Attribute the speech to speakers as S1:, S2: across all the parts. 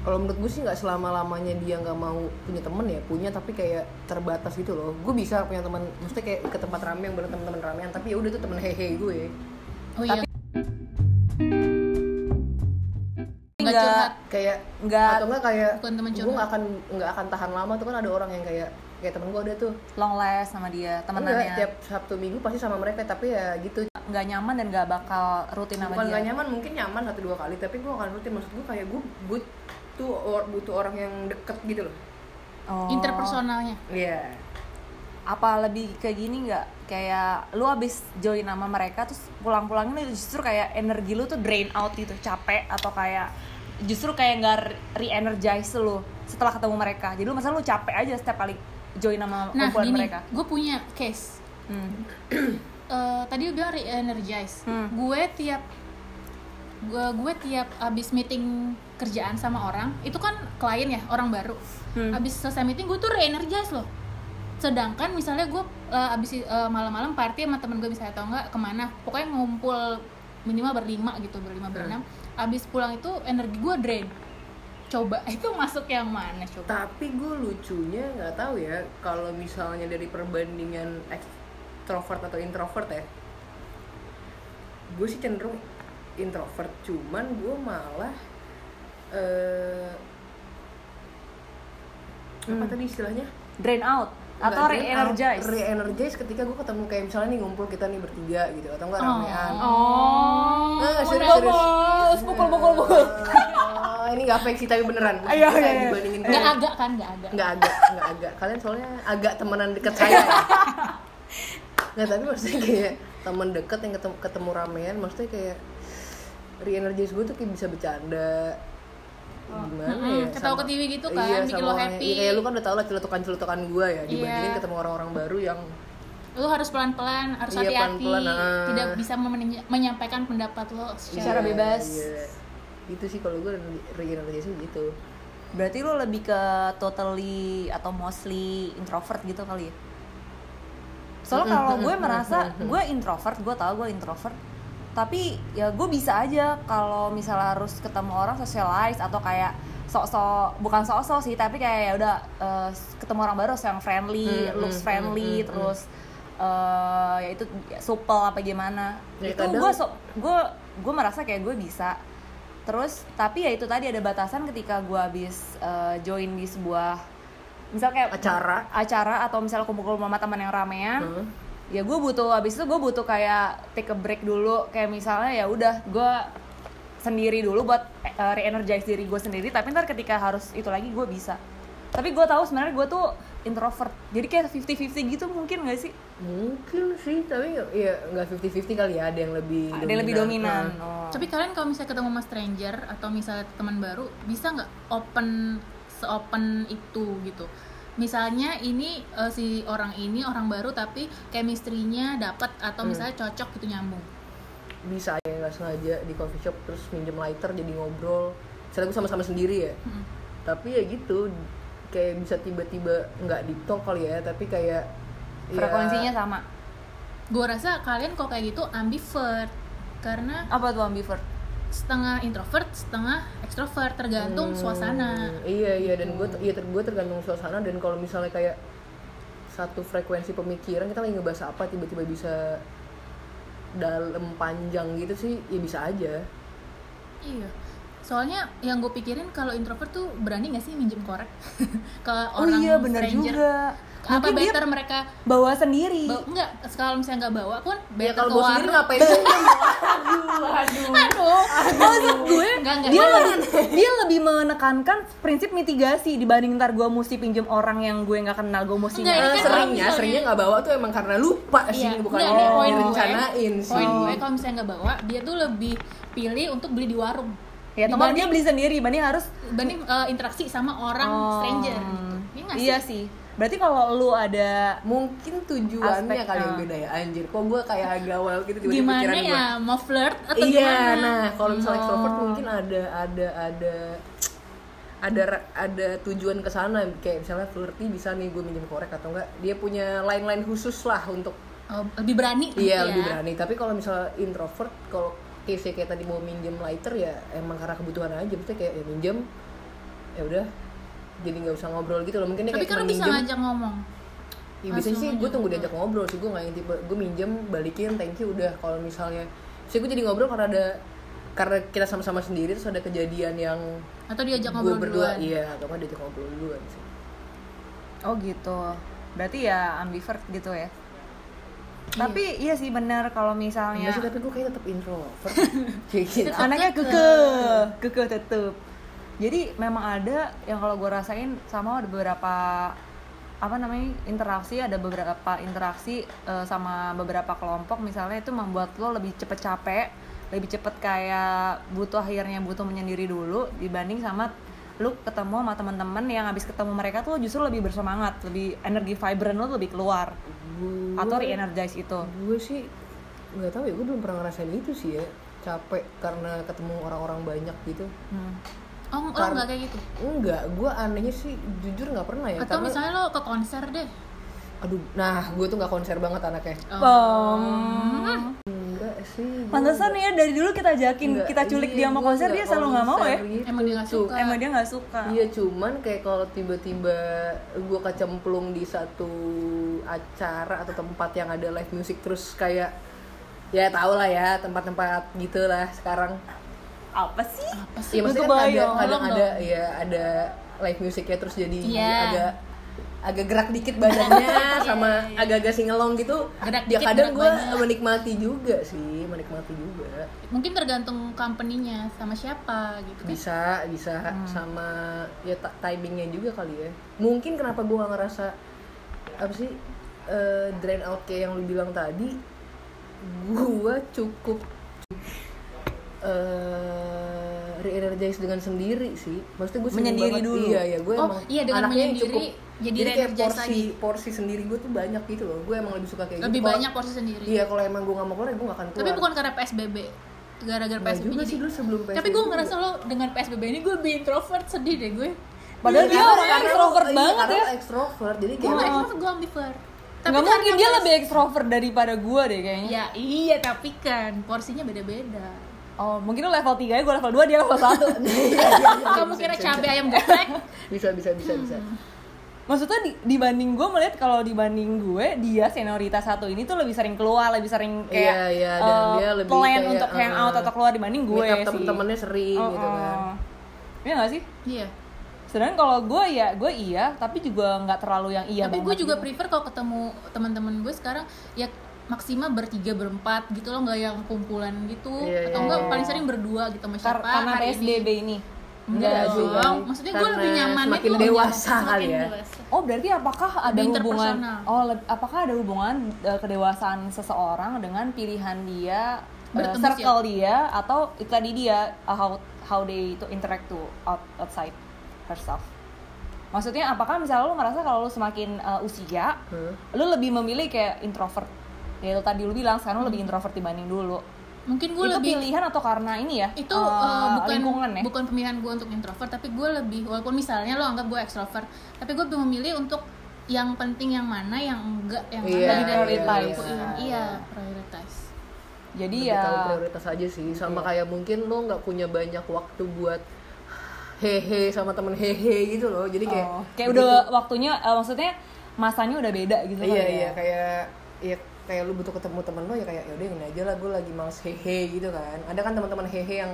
S1: kalau menurut gue sih nggak selama lamanya dia nggak mau punya temen ya punya tapi kayak terbatas gitu loh. Gue bisa punya teman maksudnya kayak ke tempat rame yang bener teman-teman ramean tapi ya udah tuh temen hehe gue.
S2: Oh iya. Nggak
S3: Nggak.
S2: curhat.
S1: kayak
S3: Nggak.
S1: atau enggak kayak gue nggak akan nggak akan tahan lama tuh kan ada orang yang kayak kayak temen gue ada tuh.
S3: Long last sama dia temenannya
S1: tiap sabtu minggu pasti sama mereka tapi ya gitu.
S3: Nggak nyaman dan nggak bakal rutin sama
S1: bukan
S3: dia.
S1: nggak nyaman mungkin nyaman satu dua kali tapi gue akan rutin. Maksud gue kayak gue butuh or, butuh orang yang deket gitu loh.
S3: Oh.
S2: interpersonalnya.
S1: Iya.
S3: Apa lebih kayak gini nggak? Kayak lu abis join sama mereka terus pulang-pulangnya justru kayak energi lu tuh drain out gitu capek atau kayak justru kayak nggak re-energize lu setelah ketemu mereka. Jadi lu masa lu capek aja setiap kali join sama
S2: nah
S3: kumpulan
S2: gini
S3: mereka.
S2: gue punya case.
S3: Hmm.
S2: Eh, tadi bilang re-energize.
S3: Hmm.
S2: gue tiap gue gue tiap abis meeting kerjaan sama orang itu kan klien ya orang baru.
S3: Hmm.
S2: abis selesai meeting gue tuh re-energize loh. Sedangkan misalnya gue eh, abis eh, malam-malam party sama temen gue misalnya atau enggak ke mana? Pokoknya ngumpul minimal berlima gitu berlima berenam. Abis pulang itu energi gue drain. Coba itu masuk yang mana coba?
S1: Tapi gue lucunya nggak tahu ya kalau misalnya dari perbandingan extrovert atau introvert ya gue sih cenderung introvert cuman gue malah eh apa
S3: Hmm.
S1: tadi istilahnya
S3: drain out atau re-energize
S1: re-energize ketika gue ketemu kayak misalnya nih ngumpul kita nih bertiga gitu atau enggak
S2: Oh.
S1: ramean
S3: oh
S1: Nggak, serius,
S3: udah
S1: serius.
S3: bos pukul pukul pukul
S1: Oh, ini gak fake sih tapi beneran
S3: Iya, iya, iya.
S1: dibandingin
S2: nggak
S1: kayak-
S2: agak kan nggak agak
S1: nggak agak nggak agak kalian soalnya agak temenan deket saya ya. nggak tapi maksudnya kayak temen deket yang ketemu ketemu ramean maksudnya kayak re-energize gue tuh kayak bisa bercanda gimana
S2: Mm-mm,
S1: ya
S2: ketawa
S1: sama-
S2: ketiwi gitu kan,
S1: iya,
S2: bikin lo happy.
S1: iya, kayak lu kan udah tau lah celutukan-celutukan gue ya dibandingin
S2: Iya.
S1: ketemu orang-orang baru yang
S2: lu harus pelan-pelan harus
S1: Iya,
S2: hati-hati
S1: pelan-pelan, ah.
S2: tidak bisa menyampaikan pendapat lo
S3: Secara
S1: Iya,
S3: bebas.
S1: iya. itu sih kalau gue re-energize gitu
S3: berarti lu lebih ke totally atau mostly introvert gitu kali ya soalnya kalau gue merasa gue introvert gue tau gue introvert tapi ya gue bisa aja kalau misalnya harus ketemu orang socialize atau kayak sok-sok bukan sok-sok sih tapi kayak ya udah eh, ketemu orang baru yang friendly
S1: Hmm,
S3: looks
S1: hmm,
S3: friendly
S1: hmm, hmm,
S3: terus eh ya itu supel apa gimana
S1: Ya,
S3: itu gue so, gue gue merasa kayak gue bisa terus tapi ya itu tadi ada batasan ketika gue habis eh, join di sebuah misal kayak
S1: Acara.
S3: acara atau misalnya kumpul-kumpul sama teman yang ramean
S1: Hmm.
S3: Ya gue butuh habis itu gue butuh kayak take a break dulu. Kayak misalnya ya udah gue sendiri dulu buat eh, re-energize diri gue sendiri. Tapi ntar ketika harus itu lagi gue bisa. Tapi gue tahu sebenarnya gue tuh introvert. Jadi kayak 50-50 gitu mungkin gak sih?
S1: Mungkin sih tapi ya nggak 50-50 kali ya. Ada yang lebih
S3: ada yang lebih dominan.
S1: Nah.
S3: oh.
S2: tapi kalian kalau misalnya ketemu sama stranger atau misalnya teman baru bisa nggak open seopen itu gitu misalnya ini eh, si orang ini orang baru tapi chemistry-nya dapat atau misalnya cocok gitu nyambung.
S1: Bisa aja nggak sengaja di coffee shop terus minjem lighter jadi ngobrol. Misalnya gue sama-sama sendiri ya.
S2: Mm.
S1: tapi ya gitu kayak bisa tiba-tiba nggak di talk kali ya tapi kayak ya,
S3: frekuensinya sama?
S2: Gue rasa kalian kok kayak gitu ambivert karena
S3: apa tuh ambivert
S2: setengah introvert setengah ekstrovert tergantung
S1: hmm,
S2: suasana.
S1: iya iya dan gue iya ter gue tergantung suasana dan kalau misalnya kayak satu frekuensi pemikiran kita lagi ngebahas apa tiba-tiba bisa dalam panjang gitu sih ya bisa aja.
S2: Iya soalnya yang gue pikirin kalau introvert tuh berani gak sih minjem korek ke
S3: oh
S2: orang
S3: iya benar
S2: stranger?
S3: juga.
S2: Apa
S3: Mungkin dia
S2: better mereka
S3: bawa sendiri?
S2: Bawa, enggak kalau misalnya nggak bawa pun
S1: ya
S2: better
S1: kalau
S2: ke
S1: gue sendiri ngapain? Sih
S2: aduh.
S3: maksud gue
S2: Enggak, enggak.
S3: dia lebih dia lebih menekankan prinsip mitigasi dibanding ntar gue mesti pinjem orang yang gue nggak kenal gue mesti
S2: Enggak, kan
S1: seringnya
S2: misalnya-
S1: seringnya nggak bawa tuh emang karena lupa sih
S2: Iya,
S1: bukan
S2: enggak, nih, poin gue.
S1: direncanain sih.
S2: poin gue kalau misalnya nggak bawa dia tuh lebih pilih untuk beli di warung
S3: ya teman dia beli sendiri banding harus
S2: dibanding eh, interaksi sama orang
S3: Oh.
S2: stranger gitu Iya nggak sih?
S3: iya sih berarti kalau lu ada
S1: mungkin tujuannya
S3: Aspek,
S1: kali yang
S3: ah.
S1: beda ya anjir kok gue kayak agak awal gitu tiba-tiba
S2: gimana
S1: pikiran gue
S2: ya mau flirt atau
S1: iya
S2: gimana
S1: nah kalau misalnya
S3: Oh.
S1: extrovert mungkin ada ada ada ada ada tujuan ke sana kayak misalnya flirty bisa nih gue minjem korek atau enggak dia punya line-line khusus lah untuk
S2: Oh, lebih berani gitu
S1: iya
S2: ya.
S1: lebih berani tapi kalau misalnya introvert kalau case kayak tadi mau minjem lighter ya emang karena kebutuhan aja maksudnya kayak ya minjem ya udah jadi nggak usah ngobrol gitu loh mungkin dia
S2: tapi
S1: kayak
S2: kan bisa
S1: minjem.
S2: ngajak ngomong
S1: Ya biasanya sih gue tunggu diajak ngobrol sih gue nggak yang tipe gue minjem balikin thank you udah kalau misalnya sih gue jadi ngobrol karena ada karena kita sama-sama sendiri terus ada kejadian yang
S2: atau diajak
S1: gue
S2: ngobrol
S1: berdua
S2: duluan
S1: iya atau nggak diajak ngobrol duluan sih
S3: Oh gitu. Berarti ya ambivert gitu ya. Tapi iya sih benar kalau misalnya
S1: Enggak sih tapi gue kayak tetap introvert gitu
S2: Tetap.
S3: anaknya kekeh, kekeh tetep. Jadi memang ada yang kalau gue rasain sama ada beberapa apa namanya interaksi ada beberapa interaksi eh, sama beberapa kelompok misalnya itu membuat lo lebih cepet capek lebih cepet kayak butuh akhirnya butuh menyendiri dulu dibanding sama lu ketemu sama teman-teman yang habis ketemu mereka tuh justru lebih bersemangat lebih energi vibrant lo lebih keluar.
S1: Gue-
S3: atau re-energize itu.
S1: gue sih nggak tahu ya gue belum pernah ngerasain itu sih ya. Capek karena ketemu orang-orang banyak gitu.
S3: Hmm.
S2: oh lo
S1: Karena-
S2: nggak kayak gitu?
S1: Enggak gue anehnya sih jujur nggak pernah ya
S2: atau
S1: karena
S2: misalnya lo ke konser deh?
S1: Aduh nah gue tuh nggak konser banget anaknya.
S2: Oh.
S3: Bom.
S1: Sih
S3: Pantesan ya dari dulu kita ajakin kita culik
S1: iya,
S3: dia mau konser dia selalu nggak mau ya.
S1: gitu.
S2: Emang dia nggak suka.
S3: Emang dia nggak suka.
S1: Iya cuman kayak kalau tiba-tiba gue kecemplung di satu acara atau tempat yang ada live music terus kayak ya tau lah ya tempat-tempat gitu lah sekarang
S3: Apa sih?
S2: apa
S1: Iya
S2: sih
S1: maksudnya
S3: Gua
S1: kan ada kadang ada ya ada live musicnya terus jadi
S2: Iya.
S1: agak agak gerak dikit badannya sama agak-agak singelong gitu
S2: Gerak
S1: ya
S2: dikit,
S1: kadang gue
S2: banyak.
S1: menikmati juga sih menikmati juga
S2: mungkin tergantung company-nya sama siapa gitu kan
S1: bisa bisa
S2: Hmm.
S1: sama ya timingnya juga kali ya mungkin kenapa gue gak ngerasa apa sih eh, drain out kayak yang lu bilang tadi gue cukup eh re-energize dengan sendiri sih maksudnya gue
S3: Menyendiri dulu.
S1: iya ya gue
S2: Oh,
S1: emang
S2: iya, dengan
S1: anaknya yang
S2: menyendiri jadi
S1: kayak
S2: re-energize
S1: porsi
S2: lagi.
S1: porsi sendiri gue tuh banyak gitu loh. Gue emang lebih suka kayak
S2: lebih
S1: gitu.
S2: Banyak porsi sendiri.
S1: iya kalau emang gue gak mau keluar ya gue gak akan keluar.
S2: tapi bukan karena PSBB gara-gara PSBB
S1: juga
S2: jadi
S1: sih dulu sebelum
S2: tapi
S1: PSBB
S2: gue
S1: juga.
S2: ngerasa lo dengan PSBB ini gue lebih introvert sedih deh gue.
S3: Padahal dia extrovert
S1: lo- iya,
S3: banget ya.
S1: lo extrovert jadi
S2: gue
S1: kayak
S2: nggak extrovert gue ambivert.
S3: Nggak
S2: karena
S3: mungkin dia lebih extrovert daripada gue deh kayaknya.
S2: ya iya tapi kan porsinya beda-beda.
S3: Oh, mungkin lu level 3 ya, gue level 2, dia level 1.
S2: kamu kira cabai ayam geprek.
S1: Bisa bisa bisa bisa
S3: Maksudnya di- dibanding gue melihat kalau dibanding gue, dia senioritas satu ini tuh lebih sering keluar, lebih sering kayak
S1: Iya, iya, dan
S3: eh,
S1: dia lebih
S3: plan
S1: kayak,
S3: untuk hangout
S1: eh,
S3: atau keluar dibanding gue
S1: Meet up
S3: sih.
S1: temen-temennya sering
S3: Oh,
S1: gitu kan
S3: oh. Iya gak sih?
S2: iya
S3: Sedangkan kalau gue ya, gue iya, tapi juga nggak terlalu yang iya
S2: tapi gue juga
S3: gitu.
S2: prefer kalau ketemu teman-teman gue sekarang ya maksimal bertiga berempat gitu loh nggak yang kumpulan gitu
S1: Iya,
S2: atau
S1: iya,
S2: enggak
S1: iya.
S2: paling sering berdua gitu sama siapa
S3: karena
S2: hari
S3: PSBB ini.
S2: enggak
S1: Enggak
S2: dong maksudnya gue lebih nyamannya
S1: semakin dewasa
S2: nyaman,
S1: kali ya.
S2: dewasa.
S3: Oh berarti apakah ada
S2: Lebih
S3: hubungan? Oh apakah ada hubungan eh, kedewasaan seseorang dengan pilihan dia,
S2: Bertemu
S3: circle dia, atau itu tadi dia uh, how how they to interact to out, outside herself? Maksudnya apakah misalnya lu merasa kalau lu semakin uh, usia,
S1: Hmm.
S3: lu lebih memilih kayak introvert? Ya itu tadi lu bilang sekarang lu lebih introvert dibanding dulu.
S2: Mungkin gue lebih
S3: pilihan atau karena ini ya?
S2: itu eh, bukan
S3: lingkungan ya?
S2: bukan pemilihan gue untuk introvert tapi gue lebih walaupun misalnya lo anggap gue extrovert tapi gue lebih memilih untuk yang penting yang mana yang enggak yang
S1: Iya,
S2: mana dan
S3: prioritize.
S2: gue lakuin. iya prioritize
S3: Jadi
S1: Lebih
S3: ya
S1: tahu prioritas aja sih sama kayak mungkin lo nggak punya banyak waktu buat hehe sama temen hehe gitu loh jadi kayak
S3: oh, kayak
S1: begitu-
S3: udah waktunya eh, maksudnya masanya udah beda gitu kali
S1: iya
S3: ya?
S1: iya kayak ya kayak lu butuh ketemu temen lo ya kayak ya udah ini aja lah gue lagi males hehe gitu kan ada kan teman-teman hehe yang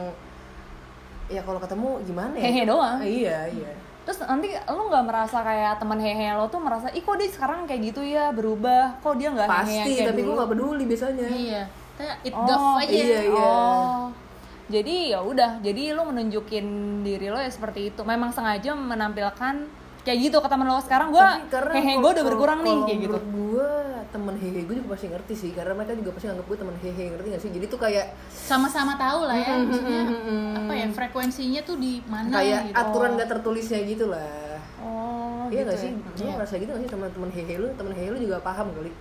S1: ya kalau ketemu gimana ya
S3: Hehe doang.
S1: iya iya
S3: Terus nanti lo nggak merasa kayak temen hehe lo tuh merasa, ih kok dia sekarang kayak gitu ya berubah, kok dia nggak hehe
S1: pasti
S3: kayak
S1: tapi gue nggak peduli biasanya
S2: iya kayak it
S3: oh,
S2: aja
S1: iya, iya.
S3: Oh. Jadi ya udah, jadi lo menunjukin diri lo ya seperti itu. Memang sengaja menampilkan kayak gitu ke temen lo. Sekarang gue hehe gue udah berkurang nih
S1: kalau
S3: kayak gitu.
S1: gue temen hehe gue juga pasti ngerti sih. Karena mereka juga pasti nganggap gue temen hehe ngerti gak sih? Jadi tuh kayak
S2: sama-sama tahu lah ya maksudnya apa ya frekuensinya tuh di mana
S1: kayak
S2: gitu.
S1: aturan gak tertulisnya gitu lah.
S3: Oh,
S1: iya
S3: gitu
S1: gak sih?
S3: Ya.
S1: lu ngerasa gitu gak sih sama temen hehe lu? Temen hehe lu juga paham kali.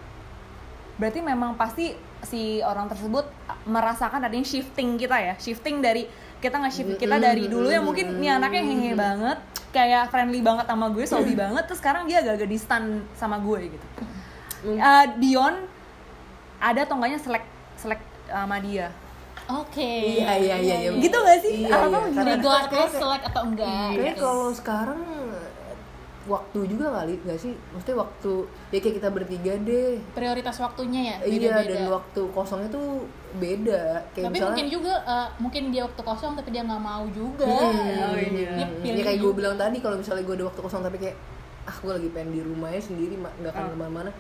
S3: Berarti memang pasti si orang tersebut merasakan adanya shifting kita ya, shifting dari kita nggak shift kita dari dulu yang mungkin nih anaknya hehe banget, kayak friendly banget sama gue, sobi banget, terus sekarang dia agak-agak distant sama gue gitu. Uh, Dion ada atau enggaknya selek selek sama dia.
S2: oke
S1: iya iya iya iya
S3: Gitu nggak sih?
S1: iya,
S3: Atau
S1: iya.
S2: Regardless selek atau enggak
S1: Kayaknya
S2: gitu.
S1: kalau sekarang waktu juga kali nggak sih? Maksudnya waktu ya kayak kita bertiga deh.
S2: prioritas waktunya ya
S1: Iya
S2: beda-beda.
S1: dan waktu kosongnya tuh beda. Kayak
S2: tapi
S1: misalnya
S2: mungkin juga eh, mungkin dia waktu kosong tapi dia nggak mau juga
S1: Hmm,
S3: Oh, iya.
S2: Dia
S1: ya kayak gue bilang tadi kalau misalnya gue ada waktu kosong tapi kayak ah gue lagi pengen di rumahnya sendiri nggak akan
S3: Oh.
S1: ke mana-mana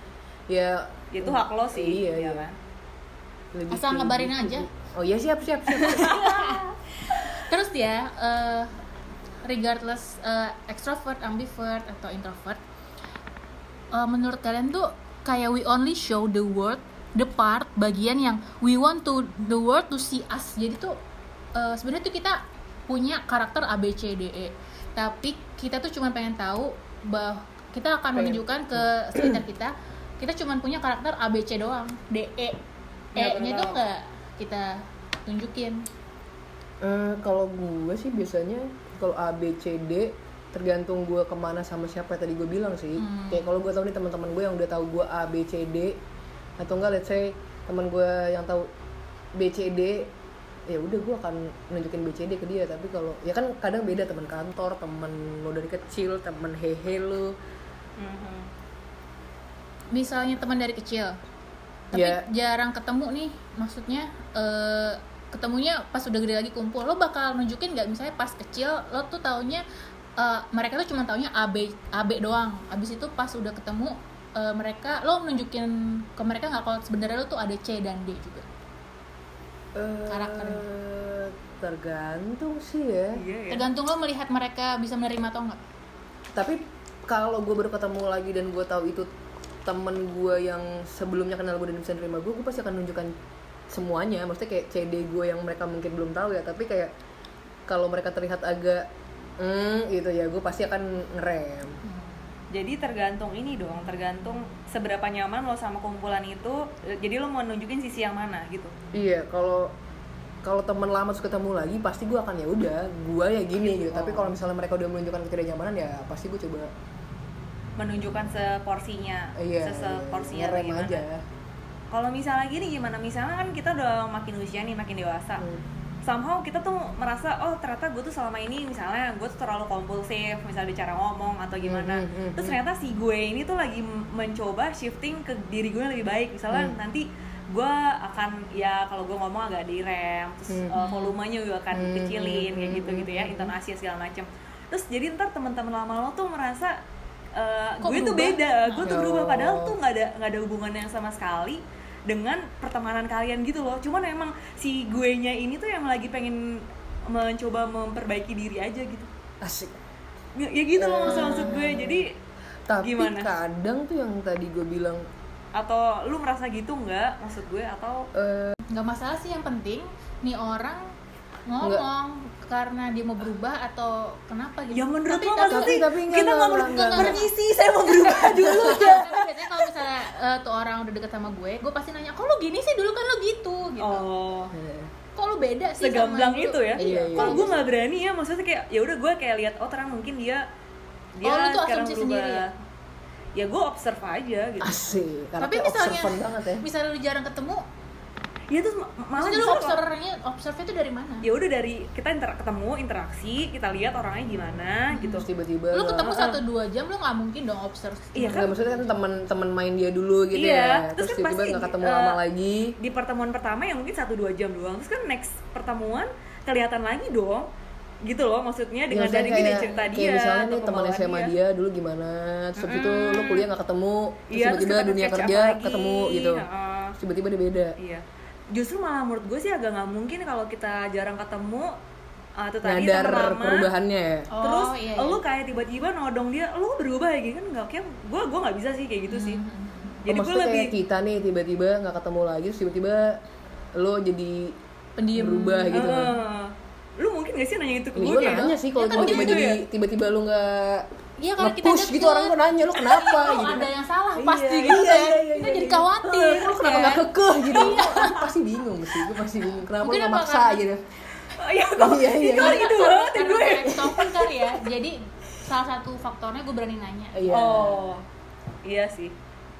S1: ya
S3: Itu hak lo sih.
S1: Iya,
S3: ya
S1: iya.
S3: kan?
S1: lebih
S2: Asal ngabarin
S1: gitu
S2: aja.
S1: oh iya siap siap siap
S2: terus ya eh, regardless eh, extrovert ambivert atau introvert eh, menurut kalian tuh kayak we only show the world the part bagian yang we want to the world to see us. Jadi tuh eh, sebenarnya tuh kita punya karakter A B C D E. Tapi kita tuh cuma pengen tahu bahwa kita akan
S1: Pengen.
S2: menunjukkan ke sekitar kita kita cuma punya karakter A B C doang. D E.
S3: Nggak
S2: E nya
S3: pernah.
S2: tuh nggak kita tunjukin.
S1: Eh, kalau gue sih biasanya kalau A B C D tergantung gue ke mana sama siapa tadi gue bilang sih
S2: Hmm.
S1: kayak kalau gue tahu nih teman-teman gue yang udah tahu gue A B C D atau enggak let's say teman gue yang tahu B C D ya udah gue akan nunjukin B C D ke dia tapi kalau ya kan kadang beda teman kantor teman lo dari kecil teman hehe lo
S3: Mhm.
S2: misalnya teman dari kecil tapi
S1: Ya.
S2: jarang ketemu nih maksudnya eh, ketemunya pas udah gede lagi kumpul lo bakal nunjukin nggak? Misalnya pas kecil lo tuh taunya eh, mereka tuh cuma taunya AB AB doang. Abis itu pas udah ketemu eh, mereka lo nunjukin ke mereka nggak kalau sebenarnya lo tuh ada C dan D juga?
S1: Eh,
S2: Karakter.
S1: tergantung sih ya.
S3: Iya ya.
S2: tergantung lo melihat mereka bisa menerima atau enggak
S1: tapi kalau gue baru ketemu lagi dan gue tahu itu temen gue yang sebelumnya kenal gue dan bisa nerima gue gue pasti akan nunjukkan semuanya maksudnya kayak CD gue yang mereka mungkin belum tahu ya tapi kayak kalau mereka terlihat agak hmm gitu ya gue pasti akan ngerem
S3: Jadi tergantung ini dong, tergantung seberapa nyaman lo sama kumpulan itu. Jadi lo mau nunjukin sisi yang mana gitu.
S1: iya kalau kalau teman lama terus ketemu lagi pasti gue akan ya udah gue ya gini gitu tapi
S3: Oh.
S1: kalau misalnya mereka udah menunjukkan ketidaknyamanan ya pasti gue coba
S3: Menunjukkan seporsinya,
S1: iya
S3: seporsinya
S1: ngerem
S3: bagaimana.
S1: aja
S3: Kalau misalnya gini gimana? Misalnya kan kita udah makin usia nih, makin dewasa.
S1: Hmm.
S3: Somehow kita tuh merasa oh ternyata gue tuh selama ini misalnya gue tuh terlalu kompulsif misalnya di cara ngomong atau gimana.
S1: Hmm, hmm, hmm,
S3: Terus
S1: hmm.
S3: ternyata si gue ini tuh lagi mencoba shifting ke diri gue yang lebih baik. Misalnya
S1: Hmm.
S3: nanti gue akan ya kalau gue ngomong agak direm, terus
S1: Hmm.
S3: uh, volumenya juga akan
S1: Hmm,
S3: dikecilin
S1: hmm,
S3: kayak gitu gitu ya,
S1: hmm,
S3: intonasi segala macem. Terus jadi ntar teman-teman lama lo tuh merasa uh,
S2: Kok
S3: gue tuh beda, gue tuh
S1: Oh.
S3: berubah padahal tuh nggak ada nggak ada hubungannya sama sekali dengan pertemanan kalian gitu loh. Cuman emang si gue nya ini tuh yang lagi pengen mencoba memperbaiki diri aja gitu.
S1: Asik.
S3: Ya, ya gitu loh maksud maksud gue. Jadi
S1: tapi
S3: Gimana?
S1: kadang tuh yang tadi gue bilang
S3: atau lu merasa gitu nggak? Maksud gue atau
S1: eh,
S2: nggak masalah sih yang penting nih orang ngomong karena dia mau berubah atau kenapa gitu?
S3: Ya menurut
S2: Tapi-
S3: lo
S2: tapi-
S3: maksudnya
S1: tapi enggak,
S3: kita nggak perlu permisi saya mau berubah dulu. Ya
S2: tapi biasanya kalau misalnya eh, tuh orang udah deket sama gue gue pasti nanya kok lu gini sih? Dulu kan lu gitu gitu.
S3: Oh.
S2: Kok lu beda sih
S3: segamblang itu? ya?
S1: Iya, iya.
S3: kalau gue nggak berani ya? Maksudnya kayak ya udah gue kayak lihat oh terang mungkin dia dia
S2: Oh, lu tuh
S3: sekarang berubah
S2: sendiri ya?
S3: ya gue observe aja gitu.
S1: Asik
S2: tapi misalnya
S1: banget ya.
S2: misalnya lu jarang ketemu
S3: ya terus ma- malah
S2: maksudnya lu
S3: justru
S2: observernya observe itu dari mana?
S3: Ya udah dari kita inter- ketemu interaksi kita lihat orangnya gimana gitu.
S1: terus tiba-tiba
S2: lu
S1: lo-
S2: ketemu satu dua jam lu nggak mungkin dong observe
S3: Iya
S1: Nggak, maksudnya kan teman-teman main dia dulu gitu
S3: Iya,
S1: ya.
S3: terus
S1: terus
S3: kan
S1: tiba-tiba
S3: pasti,
S1: nggak ketemu
S3: eh,
S1: lama lagi.
S3: di pertemuan pertama yang mungkin satu dua jam doang. Terus kan next pertemuan kelihatan lagi dong gitu loh maksudnya dengan
S1: Maksudnya
S3: dari ini dari cerita
S1: kayak
S3: dia
S1: misalnya
S3: atau
S1: nih teman SMA dia. dulu gimana terus itu
S3: Mm-mm.
S1: lu kuliah nggak ketemu terus
S3: Iya,
S1: tiba-tiba dunia kerja
S3: lagi.
S1: ketemu gitu. Tiba-tiba dia beda.
S3: Iya justru malah menurut gue sih agak nggak mungkin kalau kita jarang ketemu uh, itu tadi
S1: nyadar
S3: lama
S1: perubahannya ya
S2: Oh,
S3: terus
S2: iya, iya.
S3: lu kayak tiba-tiba nodong dia lu berubah ya gitu kan nggak kayak gue gue nggak bisa sih kayak gitu sih
S1: Oh,
S3: jadi gue
S1: maksudnya
S3: lebih
S1: kayak kita nih tiba-tiba nggak ketemu lagi terus tiba-tiba lo jadi
S2: Pendiam.
S1: berubah gitu kan
S3: Heeh. lu mungkin gak sih nanya itu ke gue
S1: gue nanya sih kalau
S2: Ya kan
S1: gue
S2: dia
S1: tiba
S3: gitu
S1: jadi
S3: ya?
S1: tiba-tiba lu nggak
S2: Iya kalau kita
S1: nge-push gitu orang gue nanya lu kenapa?
S2: Oh,
S1: gitu
S2: ada yang salah
S3: Iya,
S2: pasti
S3: iya,
S2: gitu
S1: iya,
S2: kan
S1: iya, iya,
S2: kita
S1: iya.
S2: jadi khawatir
S1: lu kenapa
S2: ya.
S1: nggak kekeh gitu? Aku pasti bingung sih gue pasti bingung. Kenapa lu maksa gitu?
S3: Oh, iya
S1: Iya, iya,
S3: itu
S1: iya.
S3: itu banget ya gue
S2: gue extrovert kali ya. Jadi salah satu faktornya gue berani nanya.
S1: Iya.
S3: Oh iya sih.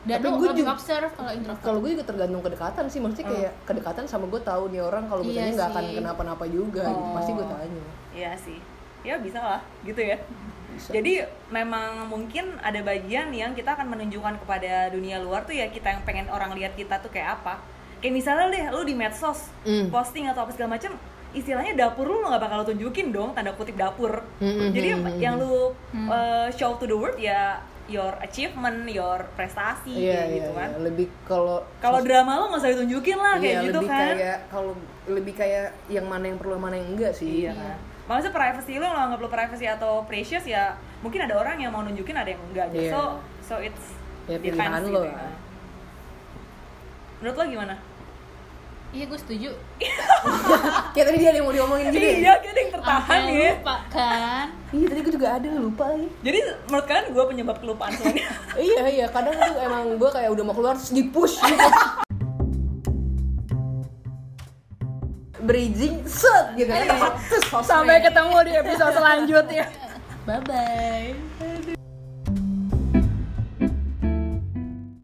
S2: Dan
S1: Tapi
S2: lo
S1: gue juga-
S2: observe kalau introvert.
S1: Kalau gue juga tergantung kedekatan sih maksudnya kayak kedekatan sama gue tahu nih orang kalau gue
S2: Iya
S1: tanya nggak akan kenapa-napa juga gitu pasti gue
S3: Oh.
S1: tanya.
S3: Iya sih. Ya bisa lah, gitu ya.
S1: Bisa.
S3: Jadi memang mungkin ada bagian yang kita akan menunjukkan kepada dunia luar tuh ya kita yang pengen orang lihat kita tuh kayak apa. Kayak misalnya deh, lu di medsos
S1: Mm.
S3: posting atau apa segala macam, istilahnya dapur lu nggak bakal lu tunjukin dong tanda kutip dapur.
S1: Mm, mm,
S3: Jadi
S1: mm, mm,
S3: yang lu
S2: Hmm.
S3: uh, show to the world ya your achievement, your prestasi
S1: iya
S3: kayak
S1: iya
S3: gitu kan.
S1: iya. lebih kalau
S3: Kalau drama lo nggak usah ditunjukin lah kayak
S1: iya,
S3: gitu
S1: lebih
S3: kan.
S1: kayak kalau lebih kayak yang mana yang perlu mana yang enggak sih
S3: Iya kan. Maksudnya privacy lo lo anggap lo privacy atau precious ya mungkin ada orang yang mau nunjukin ada yang enggak gitu.
S1: Iya.
S3: So so it's
S1: Ya, pilihan
S3: gitu
S1: lo
S3: ya.
S1: lah.
S3: Menurut lo gimana?
S2: iya gue setuju
S1: kayak tadi dia ada yang mau diomongin gitu ya
S3: Iya, kayak ada yang tertahan
S2: Sampai
S3: ya.
S2: lupa kan
S1: iya tadi gue juga ada lupa lagi
S3: Jadi menurut kalian gue penyebab kelupaan semuanya?
S1: iya iya kadang tuh emang gue kayak udah mau keluar terus di push gitu bridging set gitu. Terus
S3: Sampai ketemu di episode selanjutnya.
S2: bye bye